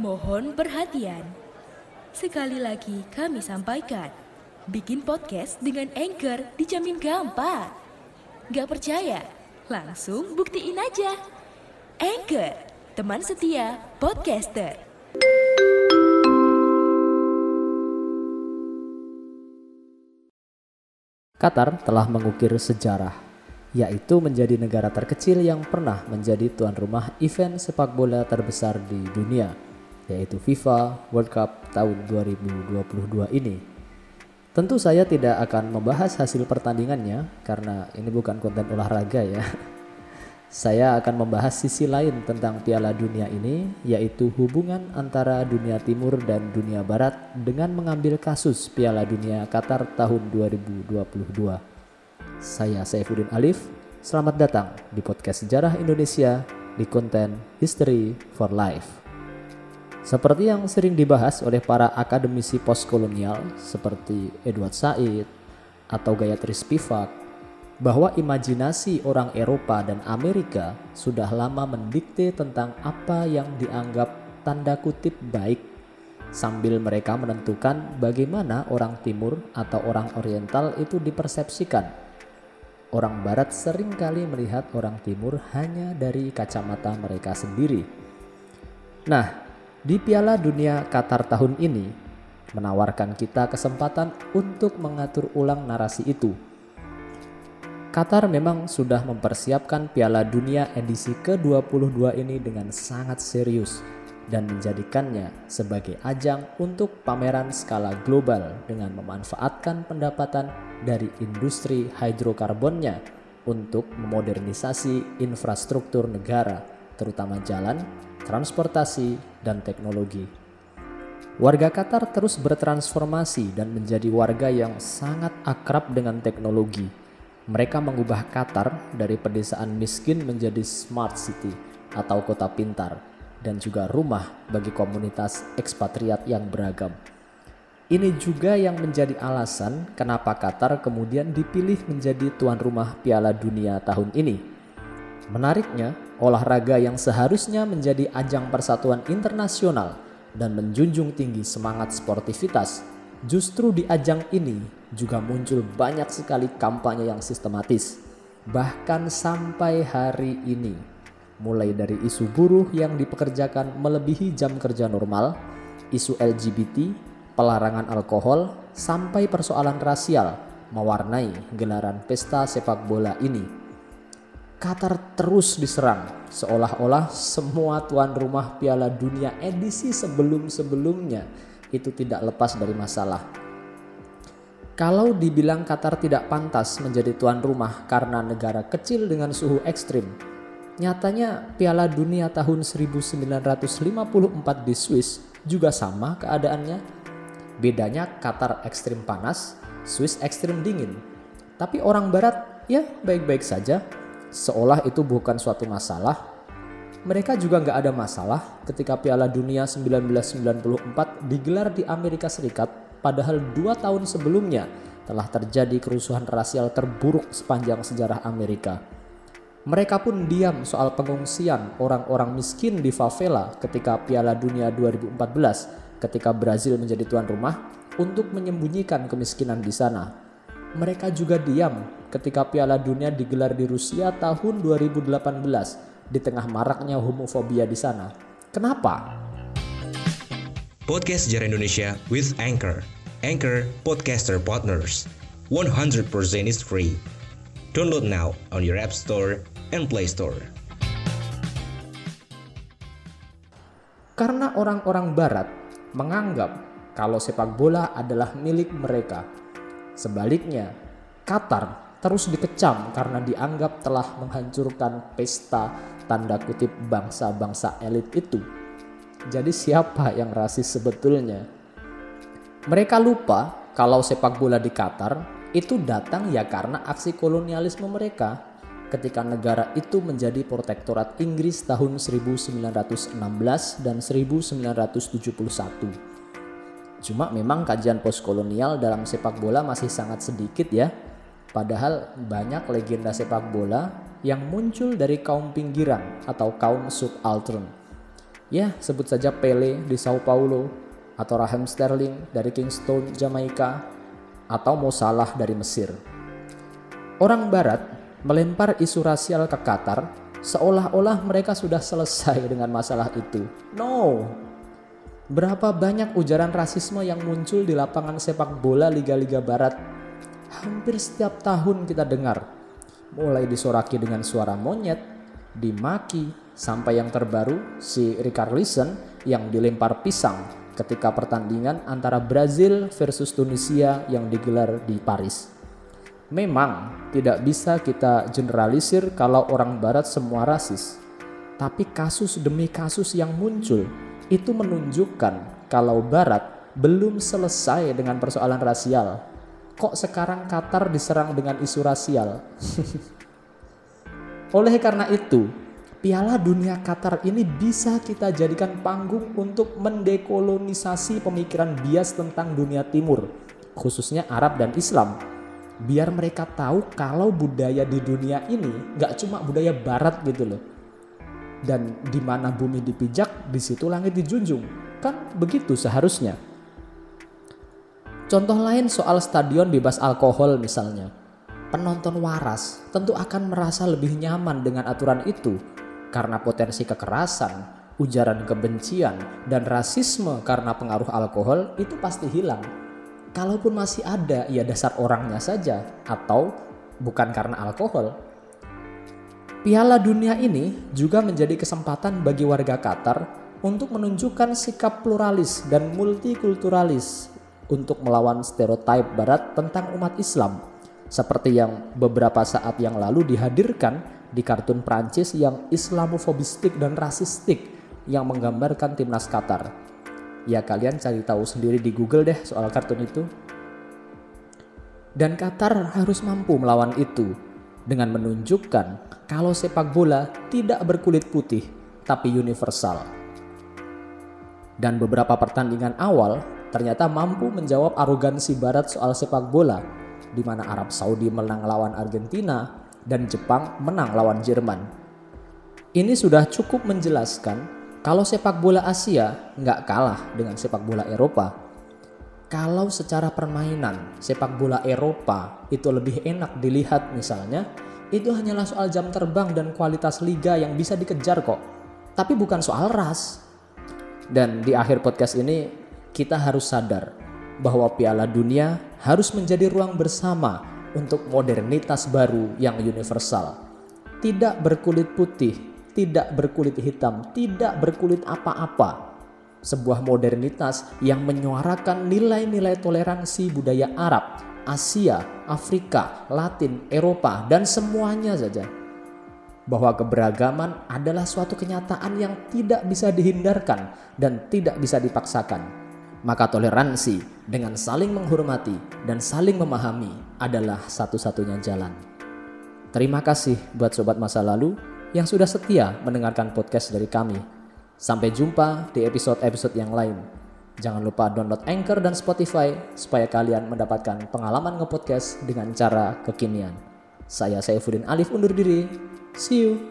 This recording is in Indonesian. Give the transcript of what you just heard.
Mohon perhatian. Sekali lagi kami sampaikan, bikin podcast dengan Anchor dijamin gampang. Gak percaya? Langsung buktiin aja. Anchor, teman setia podcaster. Qatar telah mengukir sejarah, yaitu menjadi negara terkecil yang pernah menjadi tuan rumah event sepak bola terbesar di dunia, yaitu FIFA World Cup tahun 2022 ini. Tentu saya tidak akan membahas hasil pertandingannya karena ini bukan konten olahraga ya. Saya akan membahas sisi lain tentang Piala Dunia ini, yaitu hubungan antara dunia timur dan dunia barat dengan mengambil kasus Piala Dunia Qatar tahun 2022. Saya Saifuddin Alif, selamat datang di podcast Sejarah Indonesia di konten History for Life. Seperti yang sering dibahas oleh para akademisi postkolonial seperti Edward Said atau Gayatri Spivak bahwa imajinasi orang Eropa dan Amerika sudah lama mendikte tentang apa yang dianggap tanda kutip baik sambil mereka menentukan bagaimana orang timur atau orang oriental itu dipersepsikan. Orang barat sering kali melihat orang timur hanya dari kacamata mereka sendiri. Nah, di Piala Dunia Qatar tahun ini menawarkan kita kesempatan untuk mengatur ulang narasi itu. Qatar memang sudah mempersiapkan Piala Dunia edisi ke-22 ini dengan sangat serius dan menjadikannya sebagai ajang untuk pameran skala global dengan memanfaatkan pendapatan dari industri hidrokarbonnya untuk memodernisasi infrastruktur negara, terutama jalan, transportasi, dan teknologi. Warga Qatar terus bertransformasi dan menjadi warga yang sangat akrab dengan teknologi mereka mengubah Qatar dari pedesaan miskin menjadi smart city atau kota pintar dan juga rumah bagi komunitas ekspatriat yang beragam. Ini juga yang menjadi alasan kenapa Qatar kemudian dipilih menjadi tuan rumah Piala Dunia tahun ini. Menariknya, olahraga yang seharusnya menjadi ajang persatuan internasional dan menjunjung tinggi semangat sportivitas Justru di ajang ini juga muncul banyak sekali kampanye yang sistematis. Bahkan sampai hari ini, mulai dari isu buruh yang dipekerjakan melebihi jam kerja normal, isu LGBT, pelarangan alkohol, sampai persoalan rasial mewarnai gelaran pesta sepak bola ini. Qatar terus diserang, seolah-olah semua tuan rumah Piala Dunia edisi sebelum-sebelumnya itu tidak lepas dari masalah. Kalau dibilang Qatar tidak pantas menjadi tuan rumah karena negara kecil dengan suhu ekstrim, nyatanya Piala Dunia tahun 1954 di Swiss juga sama keadaannya. Bedanya Qatar ekstrim panas, Swiss ekstrim dingin. Tapi orang barat ya baik-baik saja, seolah itu bukan suatu masalah mereka juga nggak ada masalah ketika Piala Dunia 1994 digelar di Amerika Serikat padahal dua tahun sebelumnya telah terjadi kerusuhan rasial terburuk sepanjang sejarah Amerika. Mereka pun diam soal pengungsian orang-orang miskin di favela ketika Piala Dunia 2014 ketika Brazil menjadi tuan rumah untuk menyembunyikan kemiskinan di sana. Mereka juga diam ketika Piala Dunia digelar di Rusia tahun 2018 di tengah maraknya homofobia di sana. Kenapa? Podcast Sejarah Indonesia with Anchor. Anchor Podcaster Partners. 100% is free. Download now on your App Store and Play Store. Karena orang-orang barat menganggap kalau sepak bola adalah milik mereka. Sebaliknya, Qatar terus dikecam karena dianggap telah menghancurkan pesta tanda kutip bangsa-bangsa elit itu. Jadi siapa yang rasis sebetulnya? Mereka lupa kalau sepak bola di Qatar itu datang ya karena aksi kolonialisme mereka ketika negara itu menjadi protektorat Inggris tahun 1916 dan 1971. Cuma memang kajian postkolonial dalam sepak bola masih sangat sedikit ya Padahal banyak legenda sepak bola yang muncul dari kaum pinggiran atau kaum subaltern. Ya, sebut saja Pele di Sao Paulo, atau Raheem Sterling dari Kingston, Jamaika, atau Mo Salah dari Mesir. Orang Barat melempar isu rasial ke Qatar seolah-olah mereka sudah selesai dengan masalah itu. No, Berapa banyak ujaran rasisme yang muncul di lapangan sepak bola liga-liga barat? Hampir setiap tahun kita dengar. Mulai disoraki dengan suara monyet, dimaki, sampai yang terbaru si Richarlison yang dilempar pisang ketika pertandingan antara Brazil versus Tunisia yang digelar di Paris. Memang tidak bisa kita generalisir kalau orang barat semua rasis. Tapi kasus demi kasus yang muncul itu menunjukkan kalau Barat belum selesai dengan persoalan rasial. Kok sekarang Qatar diserang dengan isu rasial? Oleh karena itu, Piala Dunia Qatar ini bisa kita jadikan panggung untuk mendekolonisasi pemikiran bias tentang dunia timur, khususnya Arab dan Islam. Biar mereka tahu kalau budaya di dunia ini nggak cuma budaya barat gitu loh dan di mana bumi dipijak, di situ langit dijunjung. Kan begitu seharusnya. Contoh lain soal stadion bebas alkohol misalnya. Penonton waras tentu akan merasa lebih nyaman dengan aturan itu karena potensi kekerasan, ujaran kebencian, dan rasisme karena pengaruh alkohol itu pasti hilang. Kalaupun masih ada, ya dasar orangnya saja atau bukan karena alkohol, Piala dunia ini juga menjadi kesempatan bagi warga Qatar untuk menunjukkan sikap pluralis dan multikulturalis untuk melawan stereotip barat tentang umat Islam seperti yang beberapa saat yang lalu dihadirkan di kartun Prancis yang islamofobistik dan rasistik yang menggambarkan timnas Qatar. Ya kalian cari tahu sendiri di Google deh soal kartun itu. Dan Qatar harus mampu melawan itu dengan menunjukkan kalau sepak bola tidak berkulit putih tapi universal. Dan beberapa pertandingan awal ternyata mampu menjawab arogansi barat soal sepak bola di mana Arab Saudi menang lawan Argentina dan Jepang menang lawan Jerman. Ini sudah cukup menjelaskan kalau sepak bola Asia nggak kalah dengan sepak bola Eropa. Kalau secara permainan sepak bola Eropa itu lebih enak dilihat misalnya itu hanyalah soal jam terbang dan kualitas liga yang bisa dikejar kok. Tapi bukan soal ras. Dan di akhir podcast ini kita harus sadar bahwa Piala Dunia harus menjadi ruang bersama untuk modernitas baru yang universal. Tidak berkulit putih, tidak berkulit hitam, tidak berkulit apa-apa. Sebuah modernitas yang menyuarakan nilai-nilai toleransi budaya Arab, Asia, Afrika, Latin, Eropa, dan semuanya saja. Bahwa keberagaman adalah suatu kenyataan yang tidak bisa dihindarkan dan tidak bisa dipaksakan. Maka toleransi dengan saling menghormati dan saling memahami adalah satu-satunya jalan. Terima kasih buat sobat masa lalu yang sudah setia mendengarkan podcast dari kami. Sampai jumpa di episode-episode yang lain. Jangan lupa download Anchor dan Spotify supaya kalian mendapatkan pengalaman ngepodcast dengan cara kekinian. Saya Saifuddin Alif undur diri. See you.